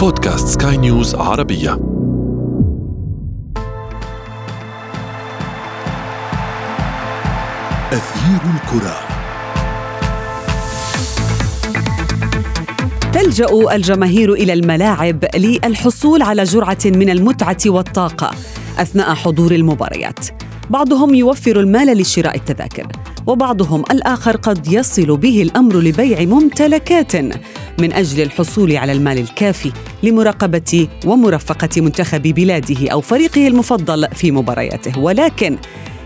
بودكاست سكاي نيوز عربية. أثير الكرة. تلجأ الجماهير إلى الملاعب للحصول على جرعة من المتعة والطاقة أثناء حضور المباريات. بعضهم يوفر المال لشراء التذاكر وبعضهم الآخر قد يصل به الأمر لبيع ممتلكات من أجل الحصول على المال الكافي لمراقبة ومرافقة منتخب بلاده أو فريقه المفضل في مبارياته. ولكن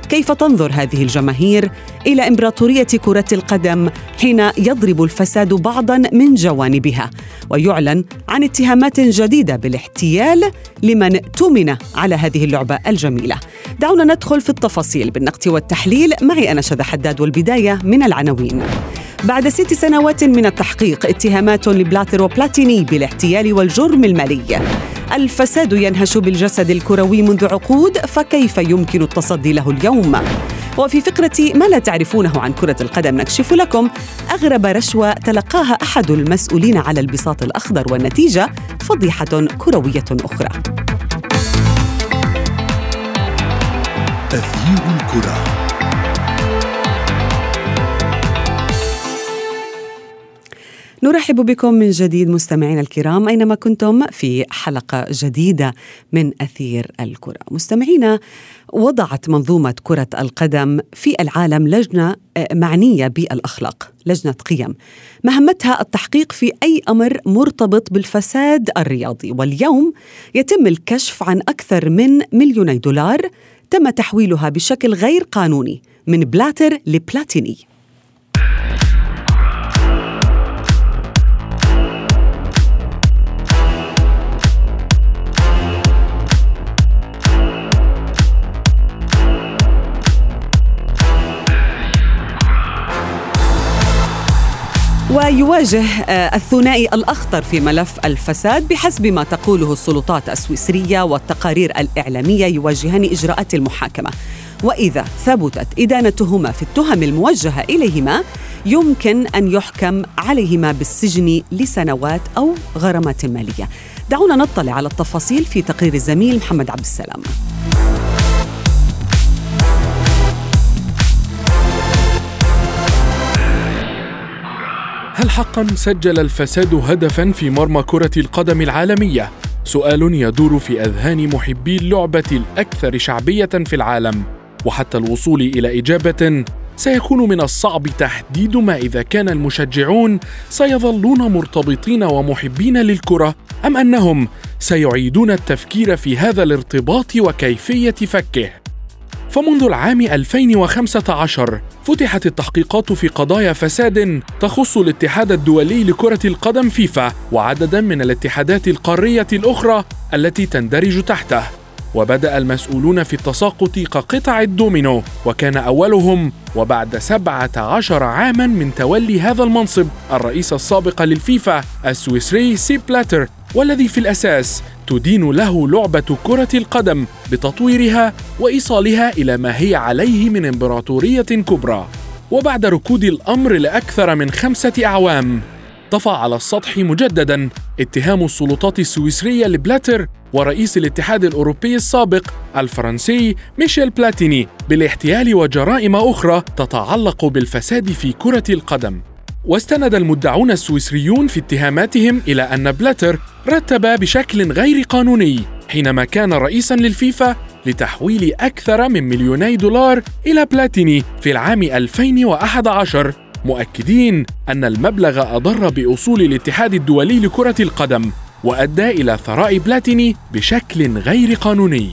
كيف تنظر هذه الجماهير إلى إمبراطورية كرة القدم حين يضرب الفساد بعضا من جوانبها؟ ويعلن عن اتهامات جديدة بالاحتيال لمن تمن على هذه اللعبة الجميلة. دعونا ندخل في التفاصيل بالنقد والتحليل. معي أنا شذى حداد والبداية من العناوين. بعد ست سنوات من التحقيق اتهامات لبلاتر وبلاتيني بالاحتيال والجرم المالي. الفساد ينهش بالجسد الكروي منذ عقود فكيف يمكن التصدي له اليوم؟ وفي فقرة ما لا تعرفونه عن كرة القدم نكشف لكم أغرب رشوة تلقاها أحد المسؤولين على البساط الأخضر والنتيجة فضيحة كروية أخرى. أثير الكرة. نرحب بكم من جديد مستمعينا الكرام أينما كنتم في حلقة جديدة من أثير الكرة. مستمعينا وضعت منظومة كرة القدم في العالم لجنة آه، معنية بالأخلاق، لجنة قيم. مهمتها التحقيق في أي أمر مرتبط بالفساد الرياضي، واليوم يتم الكشف عن أكثر من مليوني دولار تم تحويلها بشكل غير قانوني من بلاتر لبلاتيني. ويواجه آه، الثنائي الأخطر في ملف الفساد بحسب ما تقوله السلطات السويسرية والتقارير الإعلامية يواجهان إجراءات المحاكمة. وإذا ثبتت إدانتهما في التهم الموجهة إليهما يمكن أن يحكم عليهما بالسجن لسنوات أو غرامات مالية. دعونا نطلع على التفاصيل في تقرير الزميل محمد عبد السلام. هل حقا سجل الفساد هدفا في مرمى كرة القدم العالمية؟ سؤال يدور في أذهان محبي اللعبة الأكثر شعبية في العالم، وحتى الوصول إلى إجابة سيكون من الصعب تحديد ما إذا كان المشجعون سيظلون مرتبطين ومحبين للكرة أم أنهم سيعيدون التفكير في هذا الارتباط وكيفية فكه. فمنذ العام 2015 فتحت التحقيقات في قضايا فساد تخص الاتحاد الدولي لكرة القدم فيفا وعددا من الاتحادات القارية الأخرى التي تندرج تحته. وبدأ المسؤولون في التساقط كقطع الدومينو وكان أولهم وبعد 17 عاما من تولي هذا المنصب الرئيس السابق للفيفا السويسري سيب بلاتر والذي في الأساس تدين له لعبة كرة القدم بتطويرها وإيصالها إلى ما هي عليه من إمبراطورية كبرى. وبعد ركود الأمر لأكثر من خمسة أعوام طفى على السطح مجددا اتهام السلطات السويسرية لبلاتر ورئيس الاتحاد الأوروبي السابق الفرنسي ميشيل بلاتيني بالاحتيال وجرائم أخرى تتعلق بالفساد في كرة القدم. واستند المدعون السويسريون في اتهاماتهم إلى أن بلاتر رتب بشكل غير قانوني حينما كان رئيسا للفيفا لتحويل أكثر من مليوني دولار إلى بلاتيني في العام 2011 مؤكدين أن المبلغ أضر بأصول الاتحاد الدولي لكرة القدم وأدى إلى ثراء بلاتيني بشكل غير قانوني.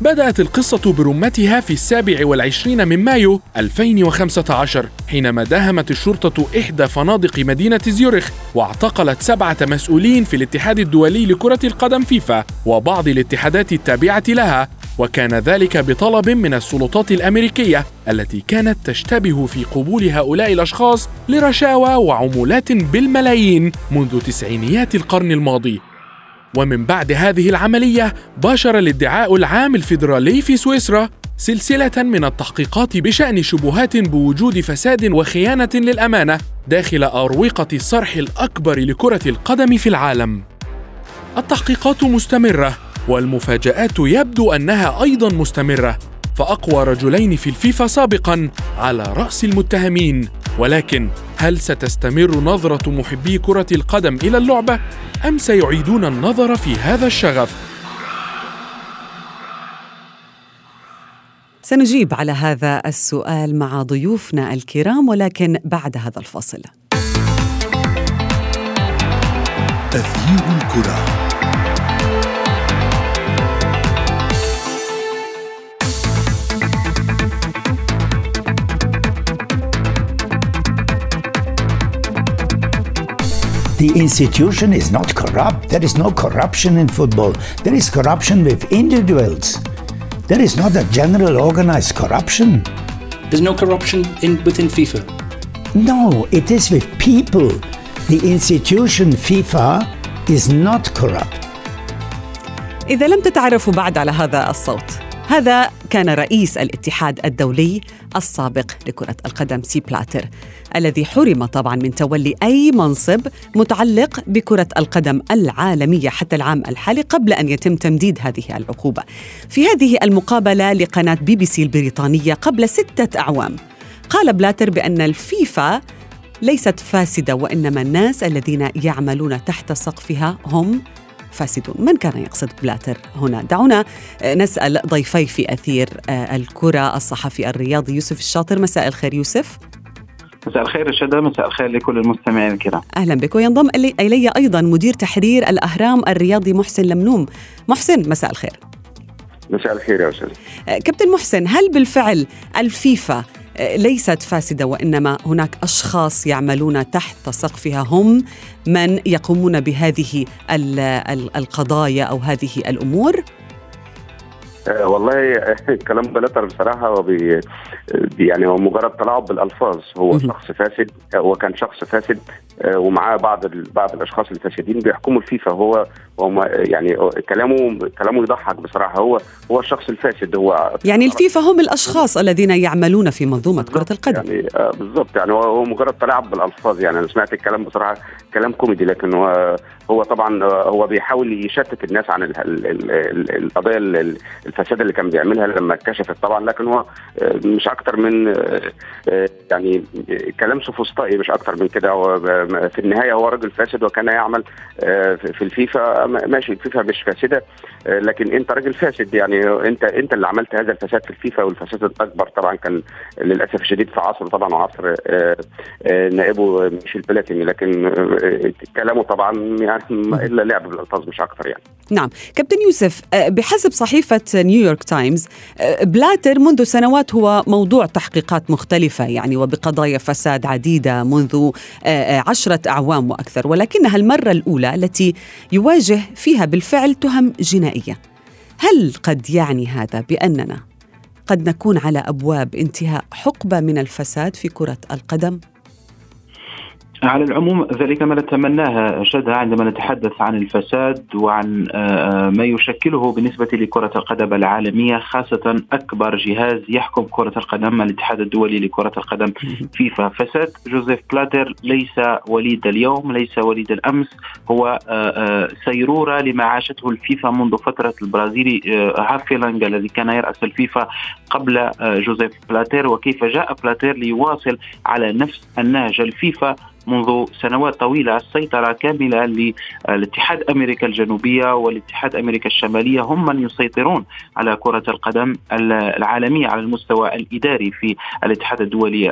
بدأت القصة برمتها في السابع والعشرين من مايو 2015 حينما داهمت الشرطة إحدى فنادق مدينة زيورخ واعتقلت سبعة مسؤولين في الاتحاد الدولي لكرة القدم فيفا وبعض الاتحادات التابعة لها وكان ذلك بطلب من السلطات الأمريكية التي كانت تشتبه في قبول هؤلاء الأشخاص لرشاوى وعمولات بالملايين منذ تسعينيات القرن الماضي. ومن بعد هذه العملية باشر الادعاء العام الفيدرالي في سويسرا سلسلة من التحقيقات بشأن شبهات بوجود فساد وخيانة للأمانة داخل أروقة الصرح الأكبر لكرة القدم في العالم. التحقيقات مستمرة. والمفاجآت يبدو أنها أيضا مستمرة فأقوى رجلين في الفيفا سابقا على رأس المتهمين ولكن هل ستستمر نظرة محبي كرة القدم إلى اللعبة أم سيعيدون النظر في هذا الشغف؟ سنجيب على هذا السؤال مع ضيوفنا الكرام ولكن بعد هذا الفاصل. تغيير الكرة The institution is not corrupt. There is no corruption in football. There is corruption with individuals. There is not a general organized corruption. There's no corruption in, within FIFA. No, it is with people. The institution FIFA is not corrupt. إذا لم تتعرفوا بعد على هذا الصوت هذا كان رئيس الاتحاد الدولي السابق لكرة القدم سي بلاتر الذي حرم طبعا من تولي أي منصب متعلق بكرة القدم العالمية حتى العام الحالي قبل أن يتم تمديد هذه العقوبة. في هذه المقابلة لقناة بي بي سي البريطانية قبل ستة أعوام قال بلاتر بأن الفيفا ليست فاسدة وإنما الناس الذين يعملون تحت سقفها هم فاسدون من كان يقصد بلاتر هنا؟ دعونا آه، نسأل ضيفي في أثير آه، الكرة الصحفي الرياضي يوسف الشاطر. مساء الخير يوسف. مساء الخير رشدة مساء الخير لكل المستمعين الكرام. أهلا بك وينضم إلي أيضا مدير تحرير الأهرام الرياضي محسن لمنوم. محسن مساء الخير. مساء الخير يا أستاذ. آه، كابتن محسن هل بالفعل الفيفا ليست فاسدة وإنما هناك أشخاص يعملون تحت سقفها. هم من يقومون بهذه القضايا أو هذه الأمور؟ آه، والله كلام بلاتر بصراحة هو بي يعني هو مجرد تلاعب بالألفاظ. هو شخص فاسد هو كان شخص فاسد آه، ومعاه بعض بعض الأشخاص الفاسدين بيحكموا الفيفا. هو هو يعني كلامه كلامه يضحك بصراحة. هو هو الشخص الفاسد. هو يعني الفيفا هم الأشخاص الذين يعملون في منظومة كرة القدم. يعني آه، بالضبط. يعني هو مجرد تلاعب بالألفاظ. يعني أنا سمعت الكلام بصراحة كلام كوميدي لكن هو هو طبعا هو بيحاول يشتت الناس عن القضايا الفساد اللي كان بيعملها لما اتكشفت طبعا. لكن هو آه، مش أكتر من آه، آه، يعني كلام سوفسطائي مش أكتر من كده. هو في النهاية هو راجل فاسد وكان يعمل في الفيفا ماشي الفيفا مش فاسدة لكن انت راجل فاسد يعني انت انت اللي عملت هذا الفساد في الفيفا والفساد الأكبر طبعا كان للأسف الشديد في عصره طبعا وعصر نائبه ميشيل بلاتيني لكن كلامه طبعا يعني إلا لعب بالألفاظ مش أكتر يعني. نعم. كابتن يوسف بحسب صحيفة نيويورك تايمز بلاتر منذ سنوات هو موضوع تحقيقات مختلفة يعني وبقضايا فساد عديدة منذ آه، آه، عشرة أعوام وأكثر ولكنها المرة الأولى التي يواجه فيها بالفعل تهم جنائية هل قد يعني هذا بأننا قد نكون على أبواب انتهاء حقبة من الفساد في كرة القدم؟ على العموم ذلك ما نتمناه شدها عندما نتحدث عن الفساد وعن آه، آه، ما يشكله بالنسبة لكرة القدم العالمية خاصة أكبر جهاز يحكم كرة القدم الاتحاد الدولي لكرة القدم فيفا. فساد جوزيف بلاتر ليس وليد اليوم ليس وليد الأمس هو آه، سيرورة لما عاشته الفيفا منذ فترة البرازيلي هافيلانج الذي كان يرأس الفيفا قبل جوزيف بلاتر. وكيف جاء بلاتر ليواصل على نفس النهج الفيفا منذ سنوات طويلة السيطرة كاملة للاتحاد أمريكا الجنوبية والاتحاد أمريكا الشمالية هم من يسيطرون على كرة القدم العالمية على المستوى الإداري في الاتحاد الدولي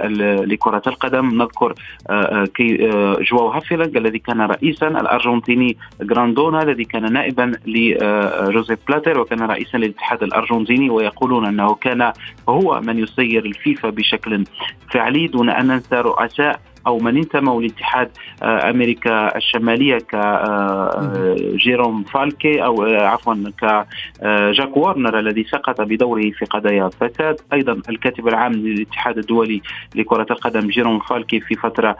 لكرة القدم. نذكر آه، آه، آه، جواو هافيلانج الذي كان رئيسا الأرجنتيني جروندونا الذي كان نائبا لجوزيف بلاتر وكان رئيسا للاتحاد الأرجنتيني ويقولون أنه كان هو من يسير الفيفا بشكل فعلي دون أن ننسى رؤساء أو من انتموا لاتحاد آه، أمريكا الشمالية كجيروم آه، فالكي أو آه، عفوا كجاك وارنر الذي سقط بدوره في قضايا فساد أيضا الكاتب العام للاتحاد الدولي لكرة القدم جيروم فالكي في فترة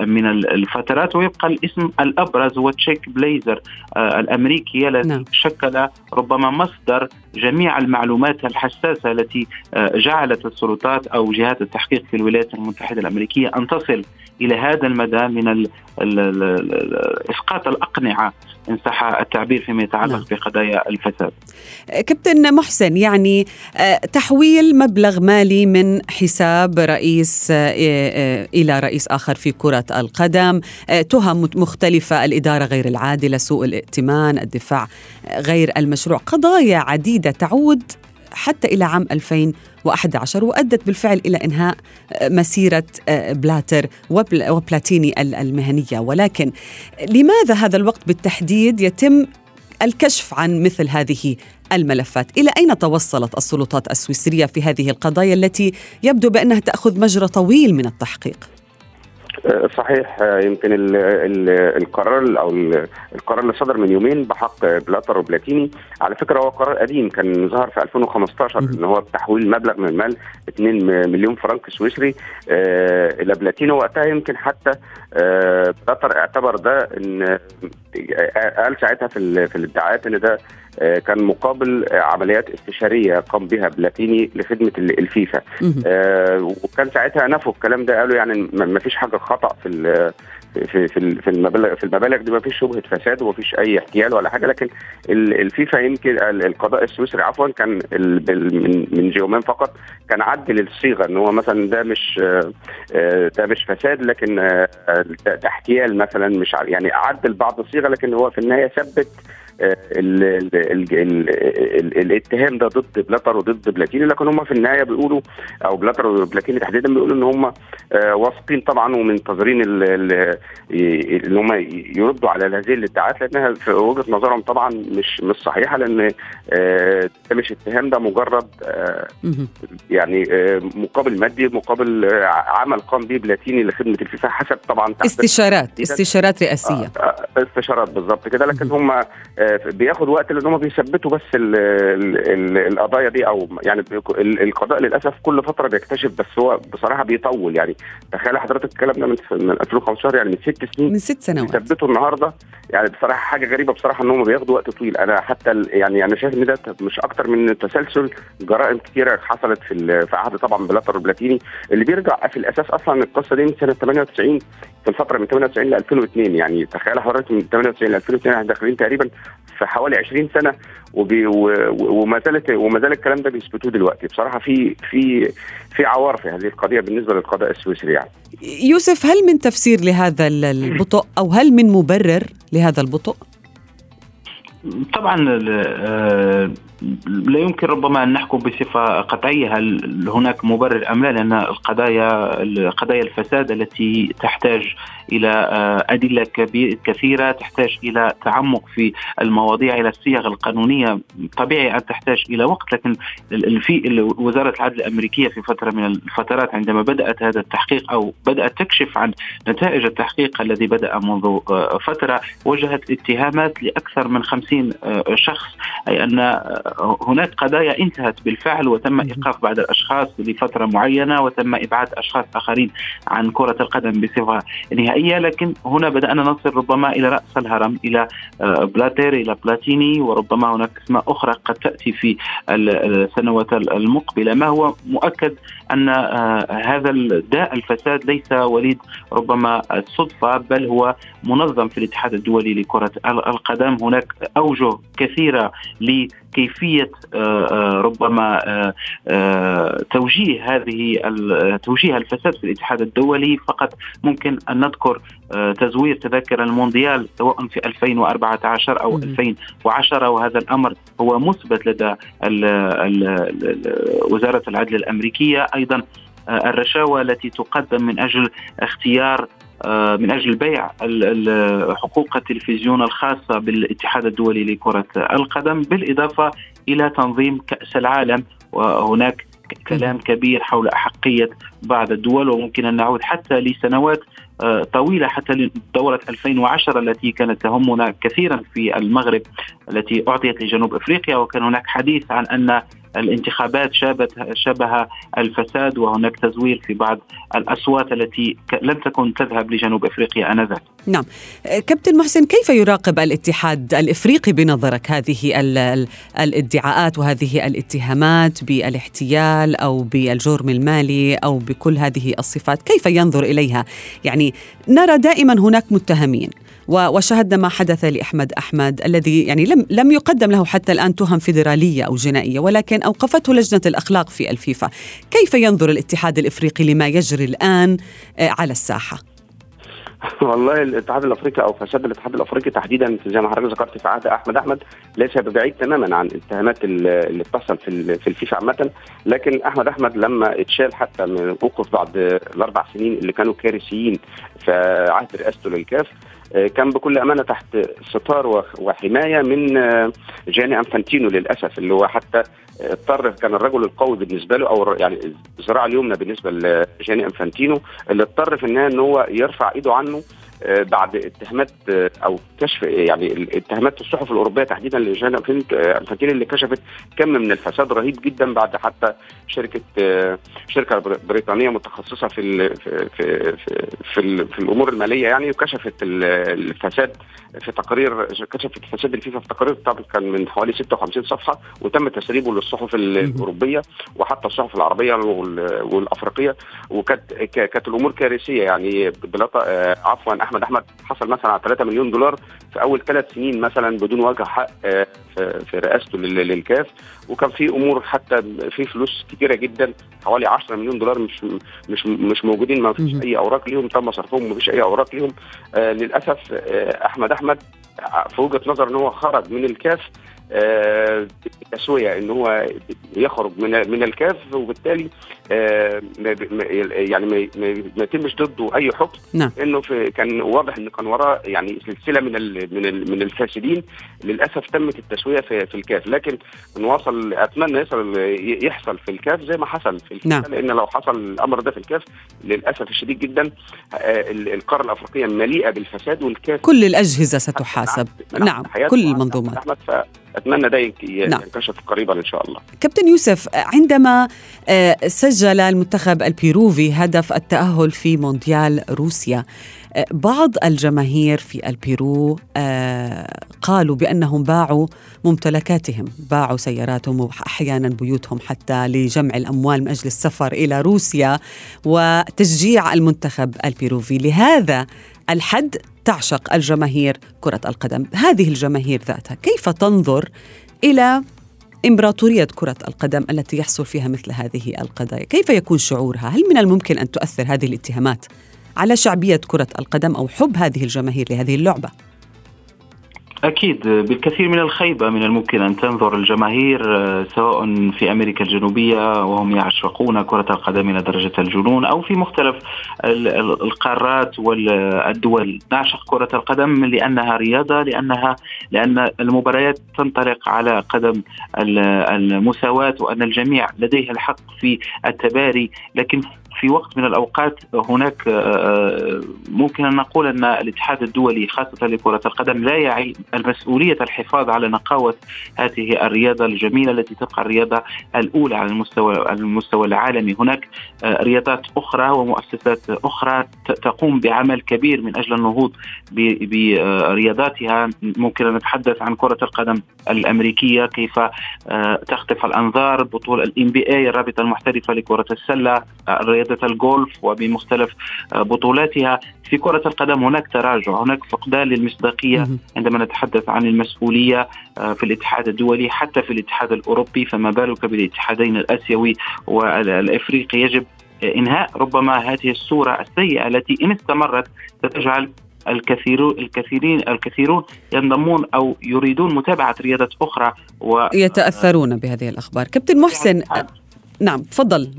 من الفترات ويبقى الاسم الأبرز هو تشاك بليزر الأمريكي الذي نعم. شكل ربما مصدر جميع المعلومات الحساسة التي جعلت السلطات أو جهات التحقيق في الولايات المتحدة الأمريكية أن تصل إلى هذا المدى من إسقاط الأقنعة إن صح التعبير فيما يتعلق نعم. بقضايا الفساد. كابتن محسن يعني آه، تحويل مبلغ مالي من حساب رئيس آه، آه، إلى رئيس آخر في كرة القدم، تهم مختلفة الإدارة غير العادلة، سوء الائتمان، الدفاع غير المشروع، قضايا عديدة تعود حتى إلى عام 2011 وأدت بالفعل إلى إنهاء مسيرة بلاتر وبلاتيني المهنية. ولكن لماذا هذا الوقت بالتحديد يتم الكشف عن مثل هذه الملفات؟ إلى أين توصلت السلطات السويسرية في هذه القضايا التي يبدو بأنها تأخذ مجرى طويل من التحقيق؟ صحيح يمكن ال ال القرار أو القرار اللي صدر من يومين بحق بلاتر وبلاتيني. على فكرة هو قرار قديم كان ظهر في 2015 إن هو بتحويل مبلغ من المال 2 مليون فرنك سويسري آه إلى بلاتيني. وقتها يمكن حتى آه بلاتر اعتبر ده إن قال ساعتها في في الادعاءات إن ده آه، كان مقابل عمليات استشارية قام بها بلاتيني لخدمة الفيفا. آه، وكان ساعتها نفوا الكلام ده قالوا يعني ما فيش حاجة خطأ في في في المبالغ في المبالغ دي ما فيش شبهة فساد وما فيش أي احتيال ولا حاجة. لكن الفيفا يمكن القضاء السويسري عفوا كان من من فقط كان عدل الصيغه إن هو مثلا ده مش آه، ده مش فساد لكن ده احتيال مثلا مش يعني عدل بعض الصيغة لكن هو في النهاية ثبت ال ال ال ال الاتهام ده ضد بلاتر وضد بلاتيني لكن هم في النهاية بيقولوا أو بلاتر وبلاتيني تحديدا بيقولوا إن هم آه، واثقين طبعا ومنتظرين ان هم يردوا على هذه الادعاءات لأنها في وجهة نظرهم طبعا مش مش صحيحة لأن آه، ده مش اتهام ده مجرد آه، يعني مقابل مادي مقابل عمل قام به بلاتيني لخدمة الفيفا حسب طبعا استشارات استشارات رئاسية. استشارات بالظبط كده لكن هم بياخد وقت لأن هم بيثبتوا بس ال ال ال القضايا دي أو يعني القضاء للأسف كل فترة بيكتشف بس هو بصراحة بيطول يعني. تخيل حضرتك الكلام ده من من 2015 يعني من ست سنين. من ست سنوات. بيثبتوا النهارده يعني بصراحة حاجة غريبة بصراحة إن هم بياخدوا وقت طويل. أنا حتى يعني أنا شايف إن ده مش أكتر من تسلسل جرائم كثيره حصلت في في عهد طبعا بلاتر بلاتيني اللي بيرجع في الأساس أصلا القصة دي من سنة 98 في الفترة من 98 ل 2002 يعني. تخيل حضرتك من 98 ل 2002 إحنا داخلين تقريبا في حوالي 20 سنة وبي وما زالت وما زال الكلام ده بيثبتوه دلوقتي بصراحة في في في عوار في هذه القضية بالنسبة للقضاء السويسري يعني يوسف هل من تفسير لهذا البطء أو هل من مبرر لهذا البطء؟ طبعا آه، لا يمكن ربما أن نحكم بصفة قطعية هل هناك مبرر أم لا؟ لأن القضايا قضايا الفساد التي تحتاج إلى آه، أدلة كثيرة تحتاج إلى تعمق في المواضيع إلى الصيغ القانونية. طبيعي أن تحتاج إلى وقت لكن في وزارة العدل الأمريكية في فترة من الفترات عندما بدأت هذا التحقيق أو بدأت تكشف عن نتائج التحقيق الذي بدأ منذ آه، فترة وجهت اتهامات لأكثر من 50 آه، شخص أي أن هناك قضايا انتهت بالفعل وتم إيقاف بعض الأشخاص لفترة معينة وتم إبعاد أشخاص آخرين عن كرة القدم بصفة نهائية لكن هنا بدأنا نصل ربما إلى رأس الهرم إلى آه، بلاتير إلى بلاتيني وربما هناك أسماء أخرى قد تأتي في السنوات المقبلة. ما هو مؤكد أن آه، هذا الداء الفساد ليس وليد ربما الصدفة بل هو منظم في الاتحاد الدولي لكرة القدم. هناك أوجه كثيرة لكيفيه آه، آه، ربما توجيه هذه توجيه الفساد في الاتحاد الدولي. فقط ممكن أن نذكر تزوير تذاكر المونديال سواء في 2014 أو 2010 وهذا الأمر هو مثبت لدى وزارة العدل الأمريكية. أيضا آه، الرشاوى التي تقدم من أجل اختيار آه، من أجل بيع حقوق التلفزيون الخاصة بالاتحاد الدولي لكرة القدم بالإضافة إلى تنظيم كأس العالم. وهناك كلام كبير حول أحقية بعض الدول وممكن أن نعود حتى لسنوات آه، طويلة حتى لدورة 2010 التي كانت تهمنا كثيرا في المغرب التي أعطيت لجنوب أفريقيا. وكان هناك حديث عن أن الانتخابات شابت شبه الفساد وهناك تزوير في بعض الأصوات التي لم تكن تذهب لجنوب إفريقيا آنذاك. نعم، كابتن محسن كيف يراقب الاتحاد الإفريقي بنظرك هذه الادعاءات وهذه الاتهامات بالاحتيال أو بالجرم المالي أو بكل هذه الصفات، كيف ينظر إليها؟ يعني نرى دائما هناك متهمين وشاهدنا ما حدث لأحمد أحمد الذي يعني لم لم يقدم له حتى الآن تهم فيدرالية أو جنائية ولكن أوقفته لجنة الأخلاق في الفيفا، كيف ينظر الاتحاد الإفريقي لما يجري الآن آه، على الساحة؟ والله الاتحاد الأفريقي أو فساد الاتحاد الأفريقي تحديدا زي ما حضرتك ذكرت في عهد أحمد أحمد ليس ببعيد تماما عن الاتهامات اللي بتحصل في في الفيفا عامة لكن أحمد أحمد لما اتشال حتى من وقف بعد الأربع سنين اللي كانوا كارثيين في عهد رئاسته للكاف كان بكل أمانة تحت ستار وحماية من آه، جاني أنفانتينو للأسف اللي هو حتى اضطر كان الرجل القوي بالنسبة له أو يعني الذراع اليمنى بالنسبة لجاني أنفانتينو اللي اضطر في النهاية إن هو يرفع إيده عنه آه، بعد اتهامات آه، أو كشف يعني اتهامات الصحف الأوروبية تحديدا لجانا انفانتيني اللي كشفت كم من الفساد رهيب جدا بعد حتى شركة آه، شركة بريطانية متخصصة في في في في, في الأمور المالية يعني وكشفت الفساد في تقرير كشفت فساد الفيفا في تقرير طبعا كان من حوالي 56 صفحة وتم تسريبه للصحف الأوروبية وحتى الصحف العربية والأفريقية وكانت كانت الأمور كارثية يعني عفوا. أحمد. أحمد حصل مثلا على 3 مليون دولار في أول ثلاث سنين مثلا بدون وجه حق آه، في رئاسته للكاف وكان في أمور حتى في فلوس كتيرة جدا حوالي 10 مليون دولار مش مش مش موجودين ما فيش أي أوراق ليهم. تم صرفهم ما فيش أي أوراق ليهم. آه للأسف آه أحمد أحمد في وجهة نظر إن هو خرج من الكاف آه تسوية إن هو يخرج من من الكاف وبالتالي آه يعني ما يتمش ضده أي حكم. نعم. إنه في كان واضح إن كان وراه يعني سلسلة من من من الفاسدين. للأسف تمت التسوية في, في الكاف. لكن نواصل أتمنى يصل يحصل في الكاف زي ما حصل في الكاف. نعم. لأن لو حصل الأمر ده في الكاف للأسف الشديد جدا آه القارة الأفريقية مليئة بالفساد والكاف كل الأجهزة ستحاسب. نعم كل المنظومات. أتمنى ده نعم. ينكشف قريبا إن شاء الله. كابتن يوسف عندما آه، سجل المنتخب البيروفي هدف التأهل في مونديال روسيا آه، بعض الجماهير في البيرو آه، قالوا بأنهم باعوا ممتلكاتهم، باعوا سياراتهم واحيانا بيوتهم حتى لجمع الأموال من أجل السفر إلى روسيا وتشجيع المنتخب البيروفي، لهذا الحد تعشق الجماهير كرة القدم هذه الجماهير ذاتها كيف تنظر إلى إمبراطورية كرة القدم التي يحصل فيها مثل هذه القضايا كيف يكون شعورها؟ هل من الممكن أن تؤثر هذه الاتهامات على شعبية كرة القدم أو حب هذه الجماهير لهذه اللعبة؟ أكيد بالكثير من الخيبة من الممكن أن تنظر الجماهير آه، سواء في أمريكا الجنوبية وهم يعشقون كرة القدم إلى درجة الجنون أو في مختلف القارات والدول. نعشق كرة القدم لأنها رياضة لأنها لأن المباريات تنطلق على قدم المساواة وأن الجميع لديه الحق في التباري. لكن في وقت من الأوقات هناك آه، آه، ممكن أن نقول أن الاتحاد الدولي خاصة لكرة القدم لا يعي المسؤولية الحفاظ على نقاوة هذه الرياضة الجميلة التي تبقى الرياضة الأولى على المستوى على المستوى العالمي، هناك آه، رياضات أخرى ومؤسسات أخرى تقوم بعمل كبير من أجل النهوض برياضاتها، ممكن أن نتحدث عن كرة القدم الأمريكية كيف تخطف الأنظار، بطولة الام بي اي الرابطة المحترفة لكرة السلة، الرياضة رياضة الجولف وبمختلف آه، بطولاتها. في كرة القدم هناك تراجع هناك فقدان للمصداقية عندما نتحدث عن المسؤولية آه، في الاتحاد الدولي حتى في الاتحاد الأوروبي. فما بالك بالاتحادين الآسيوي والإفريقي؟ يجب إنهاء ربما هذه الصورة السيئة التي إن استمرت ستجعل الكثير الكثيرين الكثيرون ينضمون أو يريدون متابعة رياضات أخرى و يتأثرون بهذه الأخبار. كابتن محسن نعم تفضل.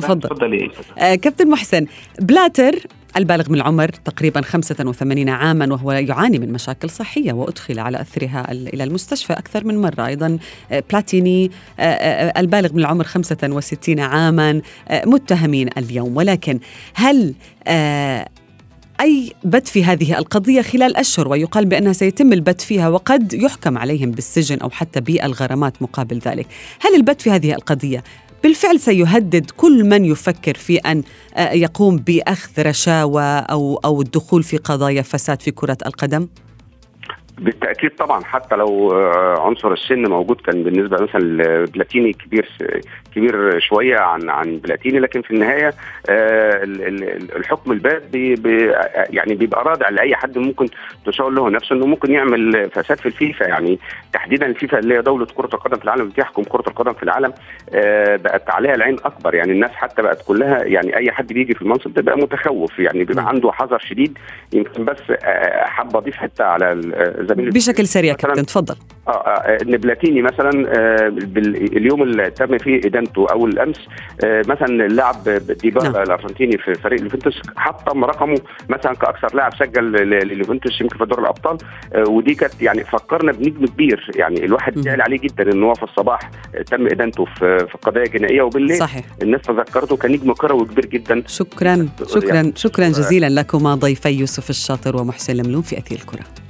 تفضل. تفضلي. آه كابتن محسن بلاتر البالغ من العمر تقريبا 85 عاما وهو يعاني من مشاكل صحية وأدخل على أثرها إلى المستشفى أكثر من مرة. أيضا آه، بلاتيني آه، آه، البالغ من العمر 65 عاما متهمين اليوم. ولكن هل أي بت في هذه القضية خلال أشهر؟ ويقال بأنها سيتم البت فيها وقد يحكم عليهم بالسجن أو حتى بالغرامات مقابل ذلك. هل البت في هذه القضية بالفعل سيهدد كل من يفكر في أن آه، يقوم بأخذ رشاوى أو أو الدخول في قضايا فساد في كرة القدم؟ بالتأكيد طبعا حتى لو آه، عنصر السن موجود كان بالنسبة مثلا بلاتيني كبير كبير شوية عن عن بلاتيني لكن في النهاية آه، الحكم الباد بي بي يعني بيبقى رادع لأي حد ممكن تشاور له نفسه إنه ممكن يعمل فساد في الفيفا. يعني تحديدا الفيفا اللي هي دولة كرة القدم في العالم بتحكم كرة القدم في العالم آه، بقت عليها العين أكبر. يعني الناس حتى بقت كلها يعني أي حد بيجي في المنصب ده بقى متخوف. يعني بيبقى عنده حذر شديد يمكن بس حابة أضيف حتة على زميلي بشكل سريع كابتن تفضل آه, آه إن بلاتيني مثلا آه اليوم اللي تم فيه ادانته أو الأمس آه مثلا اللاعب ديبالا نعم. الأرجنتيني في فريق اليوفنتوس حطم رقمه مثلا كأكثر لاعب سجل لليوفنتوس يمكن في دور الأبطال آه ودي كانت يعني فكرنا بنجم كبير يعني الواحد زعل عليه جدا إن هو في الصباح تم إدانته في في قضايا جنائية وبالليل صحيح. الناس تذكرته كنجم كروي كبير جدا شكرا شكرا شكرا جزيلا لكما ضيفي يوسف الشاطر ومحسن لملوم في أثير الكرة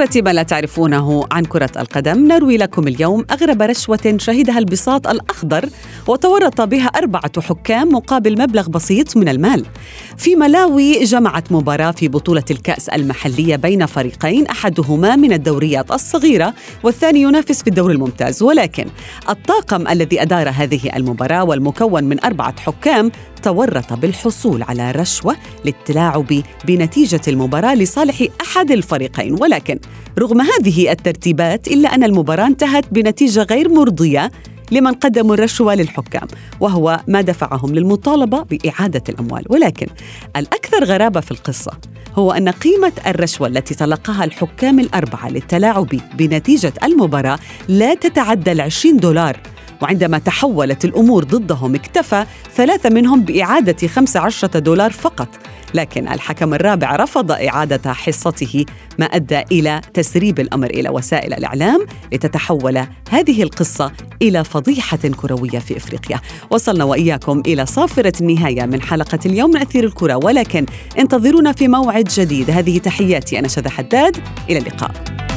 فقرة ما لا تعرفونه عن كرة القدم نروي لكم اليوم أغرب رشوة شهدها البساط الأخضر وتورط بها أربعة حكام مقابل مبلغ بسيط من المال. في ملاوي جمعت مباراة في بطولة الكأس المحلية بين فريقين أحدهما من الدوريات الصغيرة والثاني ينافس في الدور الممتاز ولكن الطاقم الذي أدار هذه المباراة والمكون من أربعة حكام تورط بالحصول على رشوة للتلاعب بنتيجة المباراة لصالح أحد الفريقين ولكن رغم هذه الترتيبات إلا أن المباراة انتهت بنتيجة غير مرضية لمن قدموا الرشوة للحكام وهو ما دفعهم للمطالبة بإعادة الأموال. ولكن الأكثر غرابة في القصة هو أن قيمة الرشوة التي تلقاها الحكام الأربعة للتلاعب بنتيجة المباراة لا تتعدى العشرين دولار. وعندما تحولت الأمور ضدهم اكتفى ثلاثة منهم بإعادة 15 دولار فقط. لكن الحكم الرابع رفض إعادة حصته ما أدى إلى تسريب الأمر إلى وسائل الإعلام لتتحول هذه القصة إلى فضيحة كروية في إفريقيا. وصلنا وإياكم إلى صافرة النهاية من حلقة اليوم من أثير الكرة ولكن انتظرونا في موعد جديد. هذه تحياتي أنا شذى حداد. إلى اللقاء.